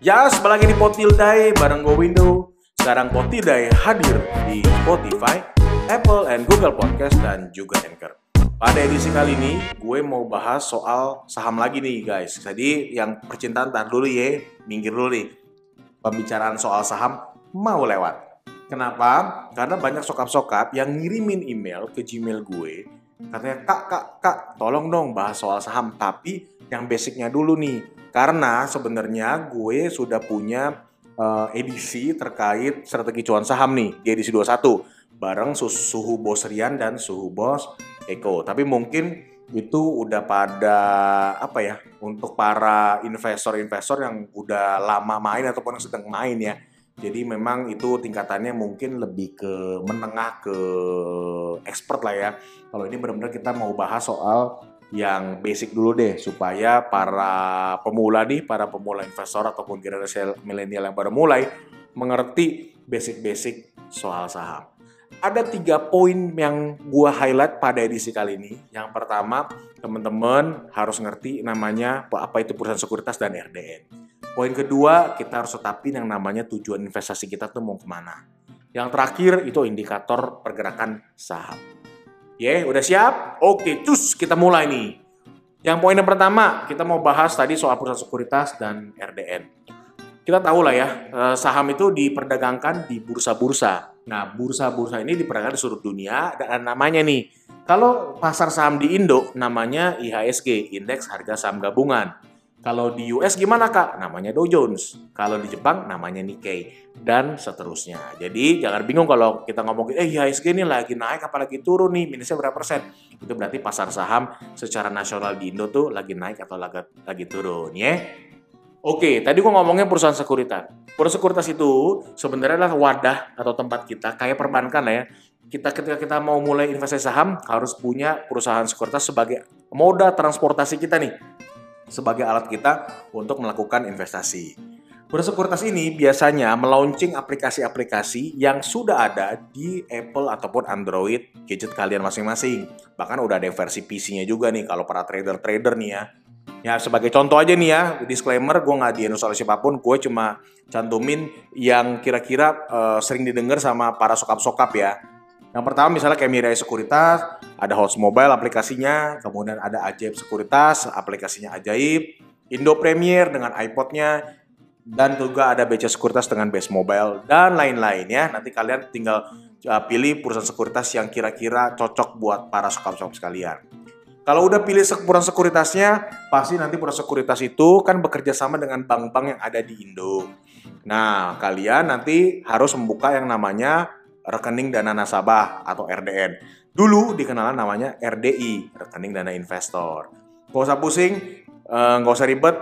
Ya, lagi di Potildai bareng Go Window. Sekarang Potildai hadir di Spotify, Apple, and Google Podcast, dan juga Anchor. Pada edisi kali ini, gue mau bahas soal saham lagi nih guys. Jadi yang percintaan tar dulu ya, minggir dulu nih. Pembicaraan soal saham mau lewat. Kenapa? Karena banyak sokap-sokap yang ngirimin email ke Gmail gue. Katanya, kak, kak, kak, tolong dong bahas soal saham. Tapi yang basicnya dulu nih karena sebenarnya gue sudah punya uh, edisi terkait strategi cuan saham nih di edisi 21 bareng suhu bos Rian dan suhu bos Eko. Tapi mungkin itu udah pada apa ya untuk para investor-investor yang udah lama main ataupun yang sedang main ya. Jadi memang itu tingkatannya mungkin lebih ke menengah ke expert lah ya. Kalau ini benar-benar kita mau bahas soal yang basic dulu deh supaya para pemula nih, para pemula investor ataupun generasi milenial yang baru mulai mengerti basic-basic soal saham. Ada tiga poin yang gua highlight pada edisi kali ini. Yang pertama, teman-teman harus ngerti namanya apa itu perusahaan sekuritas dan RDN. Poin kedua, kita harus tetapin yang namanya tujuan investasi kita tuh mau ke mana. Yang terakhir itu indikator pergerakan saham. Ya, udah siap? Oke, cus kita mulai nih. Yang poin yang pertama, kita mau bahas tadi soal perusahaan sekuritas dan RDN. Kita tahu lah ya, eh, saham itu diperdagangkan di bursa-bursa. Nah, bursa-bursa ini diperdagangkan di seluruh dunia dan namanya nih. Kalau pasar saham di Indo namanya IHSG, Indeks Harga Saham Gabungan. Kalau di US gimana kak? Namanya Dow Jones. Kalau di Jepang namanya Nikkei dan seterusnya. Jadi jangan bingung kalau kita ngomongin eh IHSG ini lagi naik apalagi turun nih minusnya berapa persen. Itu berarti pasar saham secara nasional di Indo tuh lagi naik atau lagi, lagi turun ya. Oke, tadi gua ngomongin perusahaan sekuritas. Perusahaan sekuritas itu sebenarnya adalah wadah atau tempat kita kayak perbankan lah ya. Kita ketika kita mau mulai investasi saham harus punya perusahaan sekuritas sebagai moda transportasi kita nih sebagai alat kita untuk melakukan investasi. Bursa sekuritas ini biasanya melaunching aplikasi-aplikasi yang sudah ada di Apple ataupun Android gadget kalian masing-masing. Bahkan udah ada versi PC-nya juga nih kalau para trader-trader nih ya. Ya sebagai contoh aja nih ya, disclaimer gue nggak di oleh siapa pun, gue cuma cantumin yang kira-kira uh, sering didengar sama para sokap-sokap ya. Yang pertama misalnya kayak Mirai Sekuritas, ada Host Mobile aplikasinya, kemudian ada Ajaib Sekuritas, aplikasinya Ajaib, Indo Premier dengan iPodnya, dan juga ada BC Sekuritas dengan Base Mobile, dan lain-lain ya. Nanti kalian tinggal uh, pilih perusahaan sekuritas yang kira-kira cocok buat para sokap-sokap sekalian. Kalau udah pilih perusahaan sekuritasnya, pasti nanti perusahaan sekuritas itu kan bekerja sama dengan bank-bank yang ada di Indo. Nah, kalian nanti harus membuka yang namanya rekening dana nasabah atau RDN. Dulu dikenal namanya RDI, rekening dana investor. Gak usah pusing, eh, nggak usah ribet,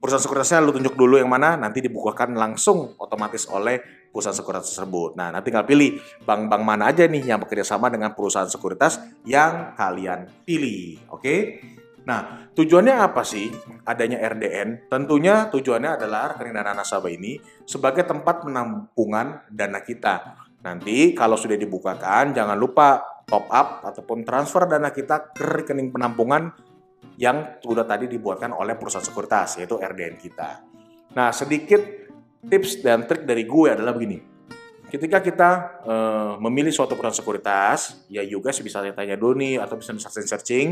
perusahaan sekuritasnya lu tunjuk dulu yang mana, nanti dibukakan langsung otomatis oleh perusahaan sekuritas tersebut. Nah, nanti tinggal pilih bank-bank mana aja nih yang bekerja sama dengan perusahaan sekuritas yang kalian pilih. Oke? Nah, tujuannya apa sih adanya RDN? Tentunya tujuannya adalah rekening dana nasabah ini sebagai tempat penampungan dana kita Nanti kalau sudah dibukakan jangan lupa top up ataupun transfer dana kita ke rekening penampungan yang sudah tadi dibuatkan oleh perusahaan sekuritas yaitu RDN kita. Nah sedikit tips dan trik dari gue adalah begini. Ketika kita e, memilih suatu perusahaan sekuritas, ya juga bisa tanya dulu nih atau bisa searching searching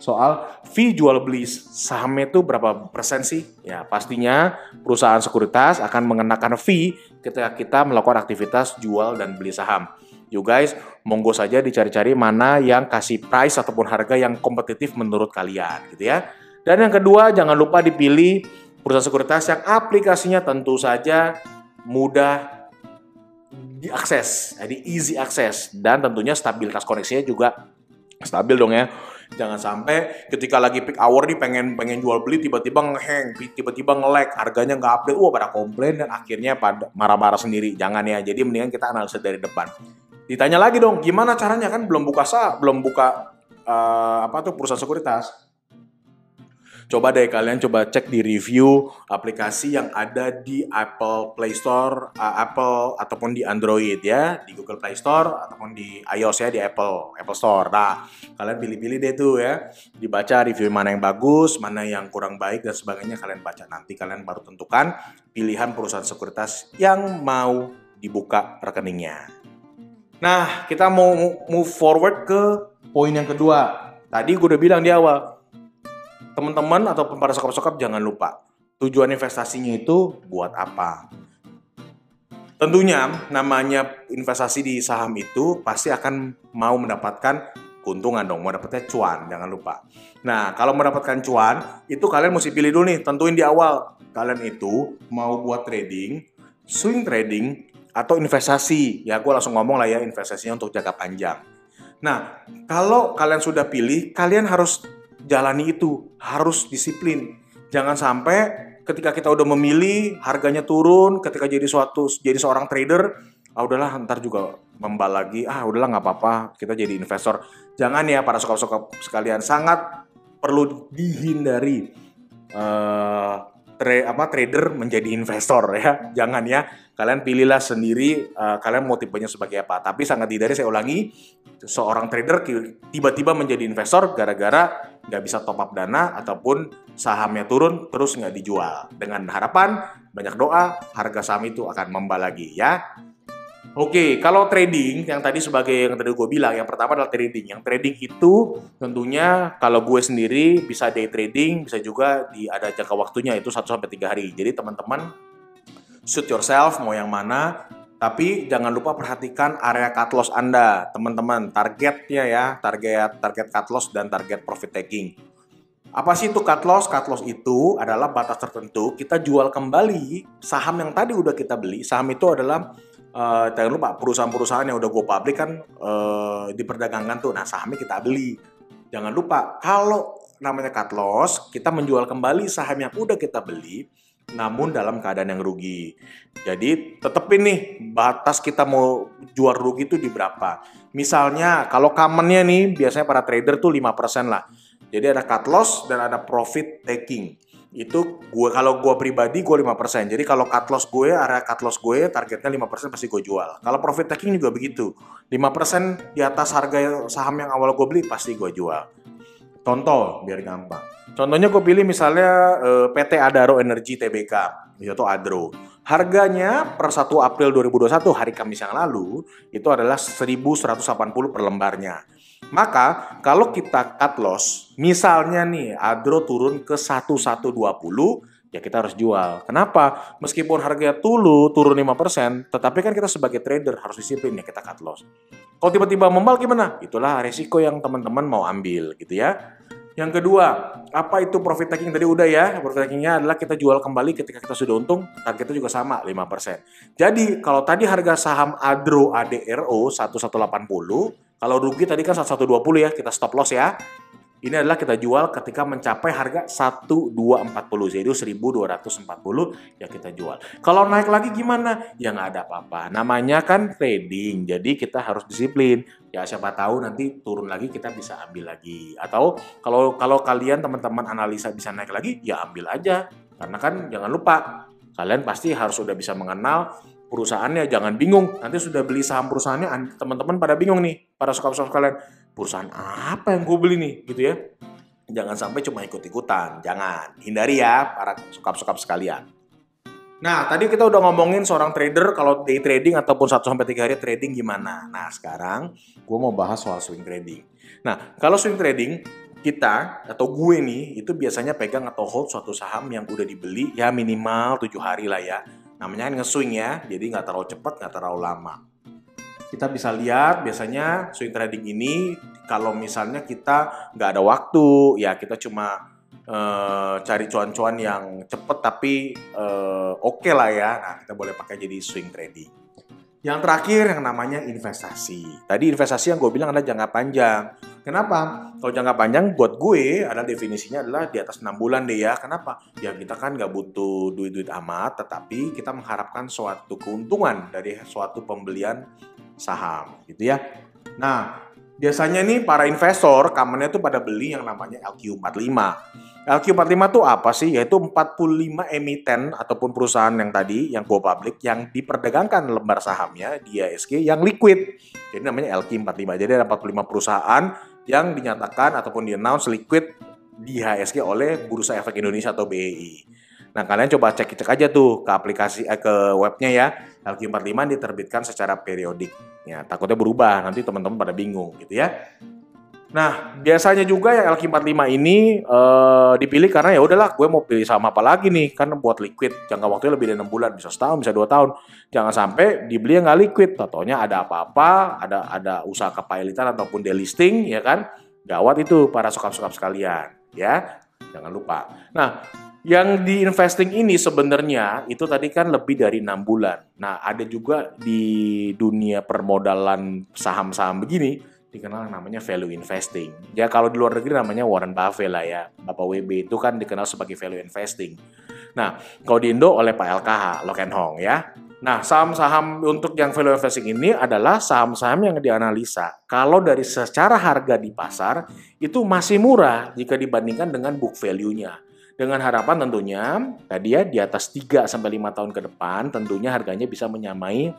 soal fee jual beli sahamnya itu berapa persen sih? Ya pastinya perusahaan sekuritas akan mengenakan fee ketika kita melakukan aktivitas jual dan beli saham. You guys, monggo saja dicari-cari mana yang kasih price ataupun harga yang kompetitif menurut kalian gitu ya. Dan yang kedua, jangan lupa dipilih perusahaan sekuritas yang aplikasinya tentu saja mudah diakses, jadi easy access dan tentunya stabilitas koneksinya juga stabil dong ya Jangan sampai ketika lagi peak hour nih pengen pengen jual beli tiba-tiba ngeheng, tiba-tiba nge-lag, harganya nggak update, wah pada komplain dan akhirnya pada marah-marah sendiri. Jangan ya. Jadi mendingan kita analisa dari depan. Ditanya lagi dong, gimana caranya kan belum buka sah, belum buka uh, apa tuh perusahaan sekuritas. Coba deh kalian coba cek di review aplikasi yang ada di Apple Play Store, uh, Apple ataupun di Android ya, di Google Play Store ataupun di iOS ya di Apple Apple Store. Nah, kalian pilih-pilih deh tuh ya, dibaca review mana yang bagus, mana yang kurang baik dan sebagainya kalian baca nanti kalian baru tentukan pilihan perusahaan sekuritas yang mau dibuka rekeningnya. Nah, kita mau move forward ke poin yang kedua. Tadi gue udah bilang di awal, teman-teman atau para sokap-sokap jangan lupa tujuan investasinya itu buat apa. Tentunya namanya investasi di saham itu pasti akan mau mendapatkan keuntungan dong, mau dapetnya cuan, jangan lupa. Nah, kalau mendapatkan cuan, itu kalian mesti pilih dulu nih, tentuin di awal. Kalian itu mau buat trading, swing trading, atau investasi. Ya, gue langsung ngomong lah ya, investasinya untuk jangka panjang. Nah, kalau kalian sudah pilih, kalian harus jalani itu, harus disiplin. Jangan sampai ketika kita udah memilih harganya turun, ketika jadi suatu jadi seorang trader, ah udahlah ntar juga membal lagi, ah udahlah nggak apa-apa, kita jadi investor. Jangan ya para sokap-sokap sekalian, sangat perlu dihindari uh, tra apa trader menjadi investor ya. Jangan ya. Kalian pilihlah sendiri uh, kalian mau tipenya sebagai apa. Tapi sangat dihindari saya ulangi, seorang trader tiba-tiba menjadi investor gara-gara nggak bisa top up dana ataupun sahamnya turun terus nggak dijual. Dengan harapan banyak doa harga saham itu akan membal lagi ya. Oke, kalau trading yang tadi sebagai yang tadi gue bilang, yang pertama adalah trading. Yang trading itu tentunya kalau gue sendiri bisa day trading, bisa juga di ada jangka waktunya itu 1 sampai 3 hari. Jadi teman-teman suit yourself mau yang mana, tapi jangan lupa perhatikan area cut loss Anda, teman-teman. Targetnya ya, target target cut loss dan target profit taking. Apa sih itu cut loss? Cut loss itu adalah batas tertentu kita jual kembali saham yang tadi udah kita beli. Saham itu adalah uh, jangan lupa perusahaan-perusahaan yang udah gue publik kan uh, diperdagangkan tuh nah sahamnya kita beli jangan lupa kalau namanya cut loss kita menjual kembali saham yang udah kita beli namun dalam keadaan yang rugi. Jadi tetepin nih batas kita mau jual rugi itu di berapa. Misalnya kalau commonnya nih biasanya para trader tuh 5% lah. Jadi ada cut loss dan ada profit taking. Itu gue kalau gue pribadi gue 5% jadi kalau cut loss gue area cut loss gue targetnya 5% pasti gue jual. Kalau profit taking juga begitu. 5% di atas harga saham yang awal gue beli pasti gue jual contoh biar gampang. Contohnya gue pilih misalnya eh, PT Adaro Energy Tbk yaitu Adro. Harganya per 1 April 2021 hari Kamis yang lalu itu adalah 1180 per lembarnya. Maka kalau kita cut loss, misalnya nih Adro turun ke 1120, ya kita harus jual. Kenapa? Meskipun harganya dulu turun 5%, tetapi kan kita sebagai trader harus disiplin ya kita cut loss. Kalau tiba-tiba membal gimana? Itulah resiko yang teman-teman mau ambil gitu ya. Yang kedua, apa itu profit taking tadi udah ya. Profit takingnya adalah kita jual kembali ketika kita sudah untung, targetnya juga sama 5%. Jadi kalau tadi harga saham Adro ADRO 1180 kalau rugi tadi kan 1120 ya, kita stop loss ya. Ini adalah kita jual ketika mencapai harga 1240, jadi 1240 ya kita jual. Kalau naik lagi gimana? Ya nggak ada apa-apa. Namanya kan trading, jadi kita harus disiplin. Ya siapa tahu nanti turun lagi kita bisa ambil lagi. Atau kalau kalau kalian teman-teman analisa bisa naik lagi, ya ambil aja. Karena kan jangan lupa kalian pasti harus sudah bisa mengenal perusahaannya jangan bingung nanti sudah beli saham perusahaannya teman-teman pada bingung nih para sokap-sokap kalian perusahaan apa yang gue beli nih? Gitu ya. Jangan sampai cuma ikut-ikutan jangan. Hindari ya para sokap-sokap sekalian. Nah tadi kita udah ngomongin seorang trader kalau day trading ataupun 1 sampai tiga hari trading gimana. Nah sekarang gue mau bahas soal swing trading. Nah kalau swing trading kita atau gue nih itu biasanya pegang atau hold suatu saham yang udah dibeli ya minimal tujuh hari lah ya. Namanya kan nge-swing ya, jadi nggak terlalu cepat, nggak terlalu lama. Kita bisa lihat biasanya swing trading ini kalau misalnya kita nggak ada waktu, ya kita cuma uh, cari cuan-cuan yang cepet tapi uh, oke okay lah ya. Nah kita boleh pakai jadi swing trading. Yang terakhir yang namanya investasi. Tadi investasi yang gue bilang adalah jangka panjang. Kenapa? Kalau jangka panjang buat gue adalah definisinya adalah di atas 6 bulan deh ya. Kenapa? Ya kita kan nggak butuh duit-duit amat, tetapi kita mengharapkan suatu keuntungan dari suatu pembelian saham gitu ya. Nah, biasanya nih para investor kamarnya tuh pada beli yang namanya LQ45. LQ45 itu apa sih? Yaitu 45 emiten ataupun perusahaan yang tadi, yang go public, yang diperdagangkan lembar sahamnya di ISG yang liquid. Jadi namanya LQ45. Jadi ada 45 perusahaan yang dinyatakan ataupun di-announce liquid di HSG oleh Bursa Efek Indonesia atau BEI. Nah, kalian coba cek-cek aja tuh ke aplikasi eh, ke webnya ya. LQ45 diterbitkan secara periodik. Ya, takutnya berubah, nanti teman-teman pada bingung gitu ya. Nah, biasanya juga yang LQ45 ini uh, dipilih karena ya udahlah, gue mau pilih sama apa lagi nih, kan buat liquid jangka waktunya lebih dari enam bulan, bisa setahun, bisa dua tahun. Jangan sampai dibeli yang nggak liquid, totonya ada apa-apa, ada ada usaha kepailitan ataupun delisting, ya kan? Gawat itu para sokap-sokap sekalian, ya. Jangan lupa. Nah, yang di investing ini sebenarnya itu tadi kan lebih dari enam bulan. Nah, ada juga di dunia permodalan saham-saham begini dikenal namanya value investing. Ya kalau di luar negeri namanya Warren Buffett lah ya. Bapak WB itu kan dikenal sebagai value investing. Nah, kalau di Indo oleh Pak LKH, Lock and Hong ya. Nah, saham-saham untuk yang value investing ini adalah saham-saham yang dianalisa. Kalau dari secara harga di pasar itu masih murah jika dibandingkan dengan book value-nya. Dengan harapan tentunya tadi ya di atas 3 sampai 5 tahun ke depan tentunya harganya bisa menyamai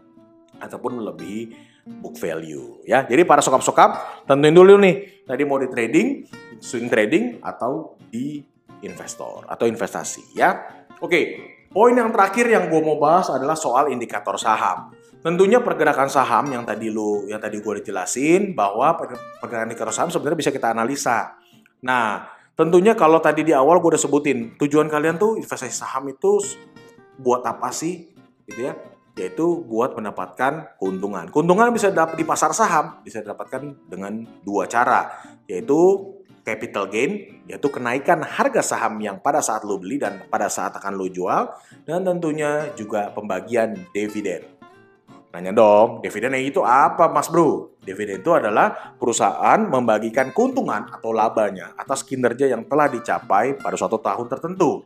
ataupun melebihi book value ya. Jadi para sokap-sokap tentuin dulu nih tadi mau di trading, swing trading atau di investor atau investasi ya. Oke, poin yang terakhir yang gue mau bahas adalah soal indikator saham. Tentunya pergerakan saham yang tadi lu yang tadi gue dijelasin bahwa pergerakan indikator saham sebenarnya bisa kita analisa. Nah, tentunya kalau tadi di awal gue udah sebutin tujuan kalian tuh investasi saham itu buat apa sih gitu ya yaitu buat mendapatkan keuntungan. Keuntungan bisa dapat di pasar saham, bisa didapatkan dengan dua cara, yaitu capital gain, yaitu kenaikan harga saham yang pada saat lo beli dan pada saat akan lo jual, dan tentunya juga pembagian dividen. Nanya dong, dividen itu apa mas bro? Dividen itu adalah perusahaan membagikan keuntungan atau labanya atas kinerja yang telah dicapai pada suatu tahun tertentu.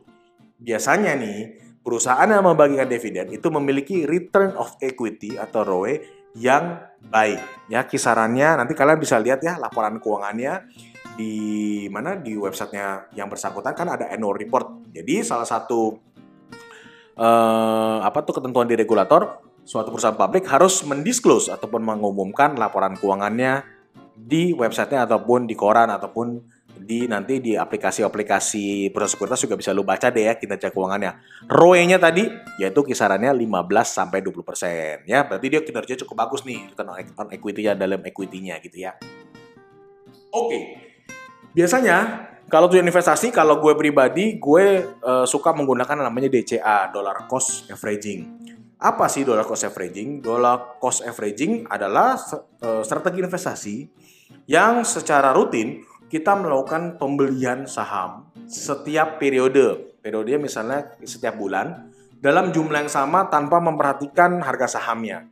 Biasanya nih, perusahaan yang membagikan dividen itu memiliki return of equity atau ROE yang baik. Ya, kisarannya nanti kalian bisa lihat ya laporan keuangannya di mana di websitenya yang bersangkutan kan ada annual report. Jadi salah satu eh, apa tuh ketentuan di regulator suatu perusahaan publik harus mendisclose ataupun mengumumkan laporan keuangannya di websitenya ataupun di koran ataupun di nanti di aplikasi-aplikasi perusahaan sekuritas juga bisa lu baca deh ya kinerja keuangannya. ROE-nya tadi yaitu kisarannya 15 sampai 20%. Ya, berarti dia kinerja cukup bagus nih return on equity-nya dalam equity-nya gitu ya. Oke. Biasanya kalau tujuan investasi, kalau gue pribadi, gue uh, suka menggunakan namanya DCA, dollar cost averaging. Apa sih dollar cost averaging? Dollar cost averaging adalah uh, strategi investasi yang secara rutin kita melakukan pembelian saham setiap periode. Periode misalnya setiap bulan dalam jumlah yang sama tanpa memperhatikan harga sahamnya.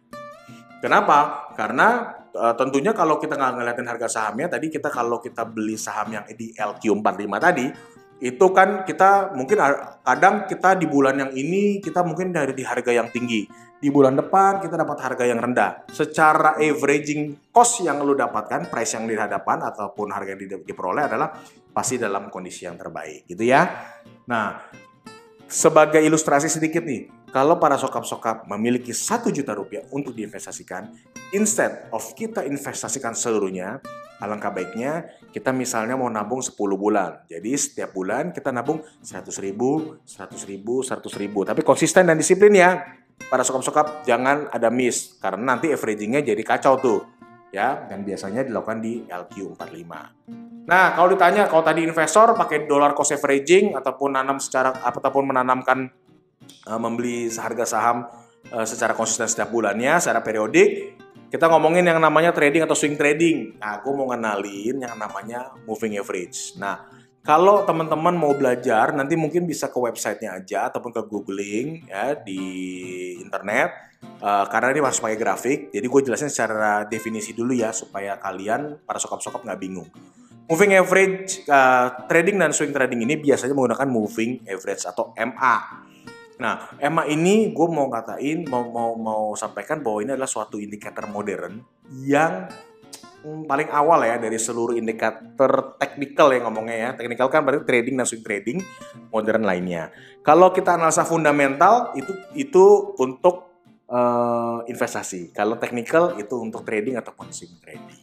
Kenapa? Karena e, tentunya kalau kita nggak ngeliatin harga sahamnya tadi kita kalau kita beli saham yang di LQ45 tadi itu kan kita mungkin kadang kita di bulan yang ini kita mungkin dari di harga yang tinggi di bulan depan kita dapat harga yang rendah. Secara averaging cost yang lu dapatkan, price yang dihadapan ataupun harga yang diperoleh adalah pasti dalam kondisi yang terbaik, gitu ya. Nah, sebagai ilustrasi sedikit nih, kalau para sokap-sokap memiliki satu juta rupiah untuk diinvestasikan, instead of kita investasikan seluruhnya, alangkah baiknya kita misalnya mau nabung 10 bulan. Jadi setiap bulan kita nabung 100 ribu, 100 ribu, 100 ribu. Tapi konsisten dan disiplin ya para sokap-sokap jangan ada miss karena nanti averagingnya jadi kacau tuh ya dan biasanya dilakukan di LQ45. Nah kalau ditanya kalau tadi investor pakai dollar cost averaging ataupun nanam secara ataupun menanamkan uh, membeli harga saham uh, secara konsisten setiap bulannya secara periodik kita ngomongin yang namanya trading atau swing trading. Nah, aku mau ngenalin yang namanya moving average. Nah, kalau teman-teman mau belajar, nanti mungkin bisa ke websitenya aja ataupun ke googling ya di internet. Uh, karena ini harus pakai grafik, jadi gue jelasin secara definisi dulu ya supaya kalian para sokap-sokap nggak bingung. Moving average uh, trading dan swing trading ini biasanya menggunakan moving average atau MA. Nah, MA ini gue mau ngatain, mau mau mau sampaikan bahwa ini adalah suatu indikator modern yang hmm, paling awal ya dari seluruh indikator teknikal ya ngomongnya ya. Teknikal kan berarti trading dan swing trading modern lainnya. Kalau kita analisa fundamental itu itu untuk uh, investasi. Kalau teknikal itu untuk trading ataupun swing trading.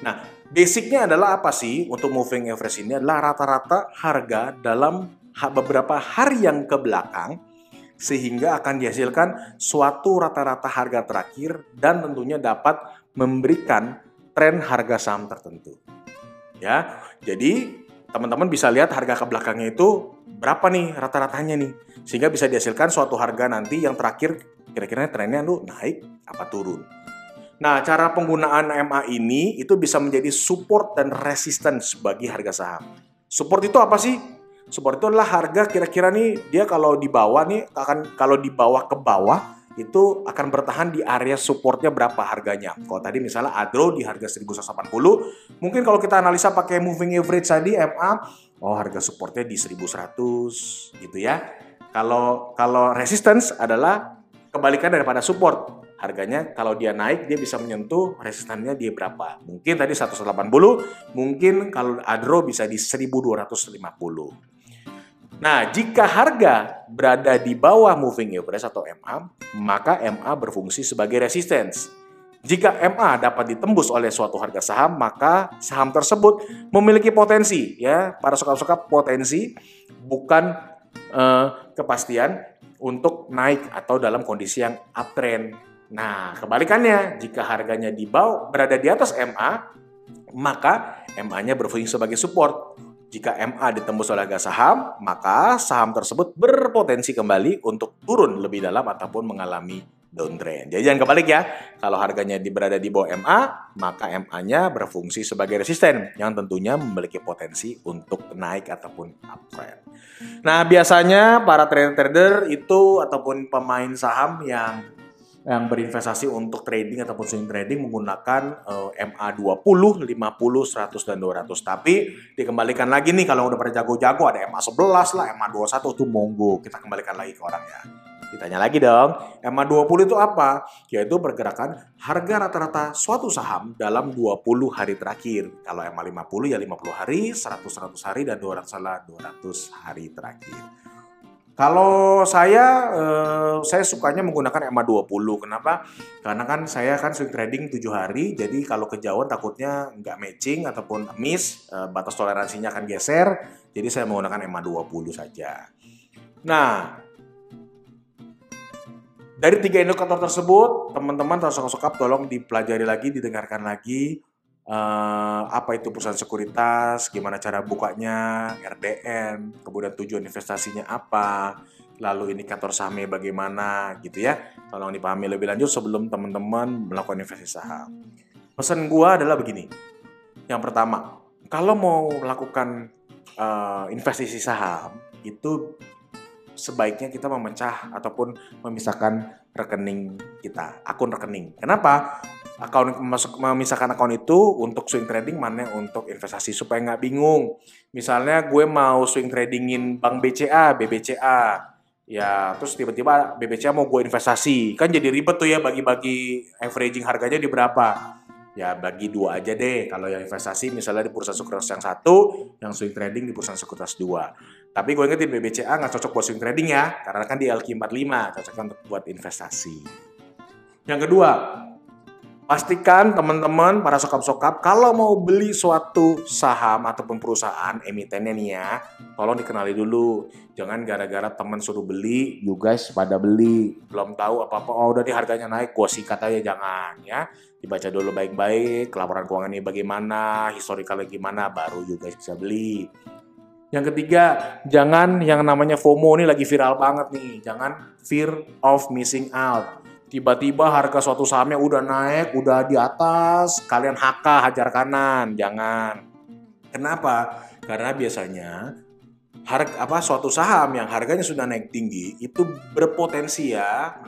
Nah, basicnya adalah apa sih untuk moving average ini adalah rata-rata harga dalam beberapa hari yang ke belakang sehingga akan dihasilkan suatu rata-rata harga terakhir dan tentunya dapat memberikan tren harga saham tertentu. Ya, jadi teman-teman bisa lihat harga ke belakangnya itu berapa nih rata-ratanya nih, sehingga bisa dihasilkan suatu harga nanti yang terakhir kira-kira trennya lu naik apa turun. Nah, cara penggunaan MA ini itu bisa menjadi support dan resistance bagi harga saham. Support itu apa sih? Support itu adalah harga kira-kira nih dia kalau di bawah nih akan kalau di bawah ke bawah itu akan bertahan di area supportnya berapa harganya. Kalau tadi misalnya Adro di harga 1180, mungkin kalau kita analisa pakai moving average tadi MA, oh harga supportnya di 1100 gitu ya. Kalau kalau resistance adalah kebalikan daripada support harganya kalau dia naik dia bisa menyentuh resistannya dia berapa. Mungkin tadi 180, mungkin kalau Adro bisa di 1250. Nah, jika harga berada di bawah moving average atau MA, maka MA berfungsi sebagai resistance. Jika MA dapat ditembus oleh suatu harga saham, maka saham tersebut memiliki potensi ya, para sokap-sokap potensi bukan uh, kepastian untuk naik atau dalam kondisi yang uptrend Nah, kebalikannya, jika harganya di bawah berada di atas MA, maka MA-nya berfungsi sebagai support. Jika MA ditembus oleh harga saham, maka saham tersebut berpotensi kembali untuk turun lebih dalam ataupun mengalami downtrend. Jadi jangan kebalik ya. Kalau harganya berada di bawah MA, maka MA-nya berfungsi sebagai resisten yang tentunya memiliki potensi untuk naik ataupun uptrend. Nah, biasanya para trader-trader itu ataupun pemain saham yang yang berinvestasi untuk trading ataupun swing trading menggunakan uh, MA20, 50, 100 dan 200. Tapi dikembalikan lagi nih kalau udah pada jago-jago ada MA11 lah, MA21 tuh monggo kita kembalikan lagi ke orang ya. Ditanya lagi dong, MA20 itu apa? Yaitu pergerakan harga rata-rata suatu saham dalam 20 hari terakhir. Kalau MA50 ya 50 hari, 100 100 hari dan 200 200 hari terakhir. Kalau saya, eh, saya sukanya menggunakan EMA 20. Kenapa? Karena kan saya kan swing trading 7 hari, jadi kalau kejauhan takutnya nggak matching ataupun miss, eh, batas toleransinya akan geser, jadi saya menggunakan EMA 20 saja. Nah, dari tiga indikator tersebut, teman-teman sokap-sokap tolong dipelajari lagi, didengarkan lagi, uh, apa itu perusahaan sekuritas, gimana cara bukanya, RDN, kemudian tujuan investasinya apa, lalu indikator sahamnya bagaimana gitu ya. Tolong dipahami lebih lanjut sebelum teman-teman melakukan investasi saham. Pesan gua adalah begini. Yang pertama, kalau mau melakukan uh, investasi saham itu sebaiknya kita memecah ataupun memisahkan rekening kita, akun rekening. Kenapa? Akun masuk memisahkan akun itu untuk swing trading mana untuk investasi supaya nggak bingung. Misalnya gue mau swing tradingin bank BCA, BBCA, ya terus tiba-tiba BBCA mau gue investasi, kan jadi ribet tuh ya bagi-bagi averaging harganya di berapa. Ya bagi dua aja deh. Kalau yang investasi misalnya di perusahaan sekuritas yang satu yang swing trading di perusahaan sekuritas dua. Tapi gue ingetin BBCA nggak cocok buat swing trading ya karena kan di LQ45 cocok untuk buat investasi. Yang kedua Pastikan teman-teman para sokap-sokap kalau mau beli suatu saham ataupun perusahaan emitennya nih ya, tolong dikenali dulu. Jangan gara-gara teman suruh beli, you guys pada beli. Belum tahu apa-apa, oh udah nih harganya naik, gua sikat aja jangan ya. Dibaca dulu baik-baik, laporan keuangan ini bagaimana, historikalnya gimana, baru you guys bisa beli. Yang ketiga, jangan yang namanya FOMO ini lagi viral banget nih. Jangan fear of missing out tiba-tiba harga suatu sahamnya udah naik, udah di atas, kalian HK hajar kanan, jangan. Kenapa? Karena biasanya harga apa suatu saham yang harganya sudah naik tinggi itu berpotensi ya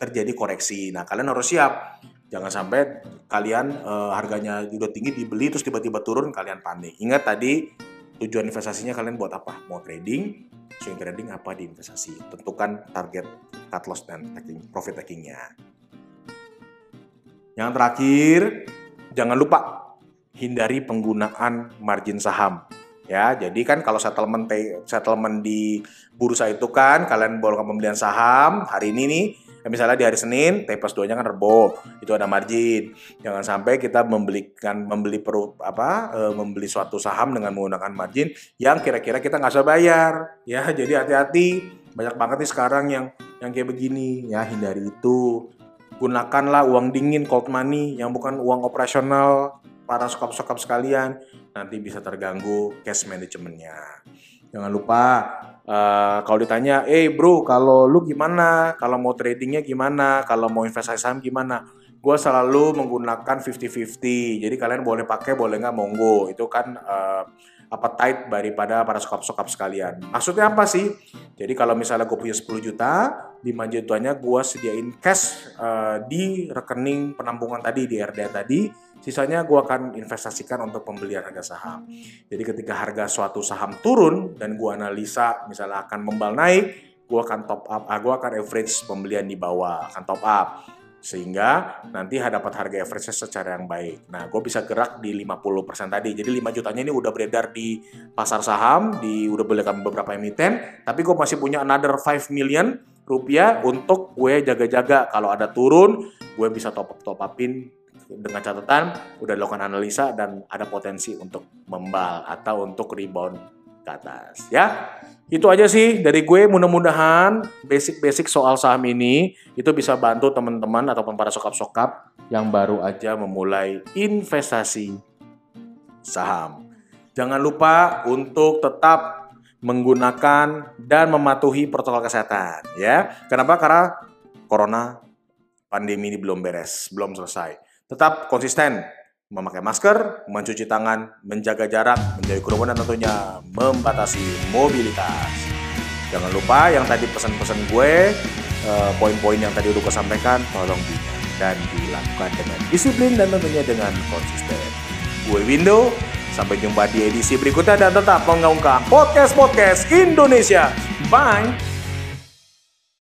terjadi koreksi. Nah, kalian harus siap. Jangan sampai kalian e, harganya udah tinggi dibeli terus tiba-tiba turun kalian panik. Ingat tadi tujuan investasinya kalian buat apa? Mau trading, swing trading apa di investasi. Tentukan target cut loss dan taking, profit takingnya. Yang terakhir, jangan lupa hindari penggunaan margin saham. Ya, jadi kan kalau settlement settlement di bursa itu kan kalian boleh pembelian saham hari ini nih Ya, misalnya di hari Senin, T plus 2-nya kan rebo, itu ada margin. Jangan sampai kita membelikan membeli perut apa e, membeli suatu saham dengan menggunakan margin yang kira-kira kita nggak usah bayar. Ya, jadi hati-hati. Banyak banget nih sekarang yang yang kayak begini. Ya, hindari itu. Gunakanlah uang dingin cold money yang bukan uang operasional para sokap-sokap sekalian. Nanti bisa terganggu cash manajemennya. Jangan lupa Uh, kalau ditanya, eh bro, kalau lu gimana? Kalau mau tradingnya gimana? Kalau mau investasi saham gimana? Gue selalu menggunakan 50-50. Jadi kalian boleh pakai, boleh nggak monggo. Itu kan uh, appetite daripada para sokap-sokap sekalian. Maksudnya apa sih? Jadi kalau misalnya gue punya 10 juta, 5 jutanya gue sediain cash uh, di rekening penampungan tadi, di RDA tadi, Sisanya gue akan investasikan untuk pembelian harga saham. Jadi ketika harga suatu saham turun dan gue analisa misalnya akan membal naik, gue akan top up, ah, gue akan average pembelian di bawah, akan top up sehingga nanti dapat harga average secara yang baik. Nah, gue bisa gerak di 50% tadi. Jadi 5 jutanya ini udah beredar di pasar saham, di udah belikan beberapa emiten, tapi gue masih punya another 5 million rupiah untuk gue jaga-jaga kalau ada turun, gue bisa top up top upin dengan catatan udah dilakukan analisa dan ada potensi untuk membal atau untuk rebound ke atas ya. Itu aja sih dari gue mudah-mudahan basic-basic soal saham ini itu bisa bantu teman-teman ataupun para sokap-sokap yang baru aja memulai investasi saham. Jangan lupa untuk tetap menggunakan dan mematuhi protokol kesehatan ya. Kenapa? Karena corona pandemi ini belum beres, belum selesai. Tetap konsisten memakai masker, mencuci tangan, menjaga jarak, menjauhi kerumunan tentunya membatasi mobilitas. Jangan lupa yang tadi pesan-pesan gue, eh, poin-poin yang tadi udah gue sampaikan, tolong diingat dan dilakukan dengan disiplin dan tentunya dengan konsisten. Gue Window, sampai jumpa di edisi berikutnya dan tetap mengaungkan podcast-podcast Indonesia. Bye!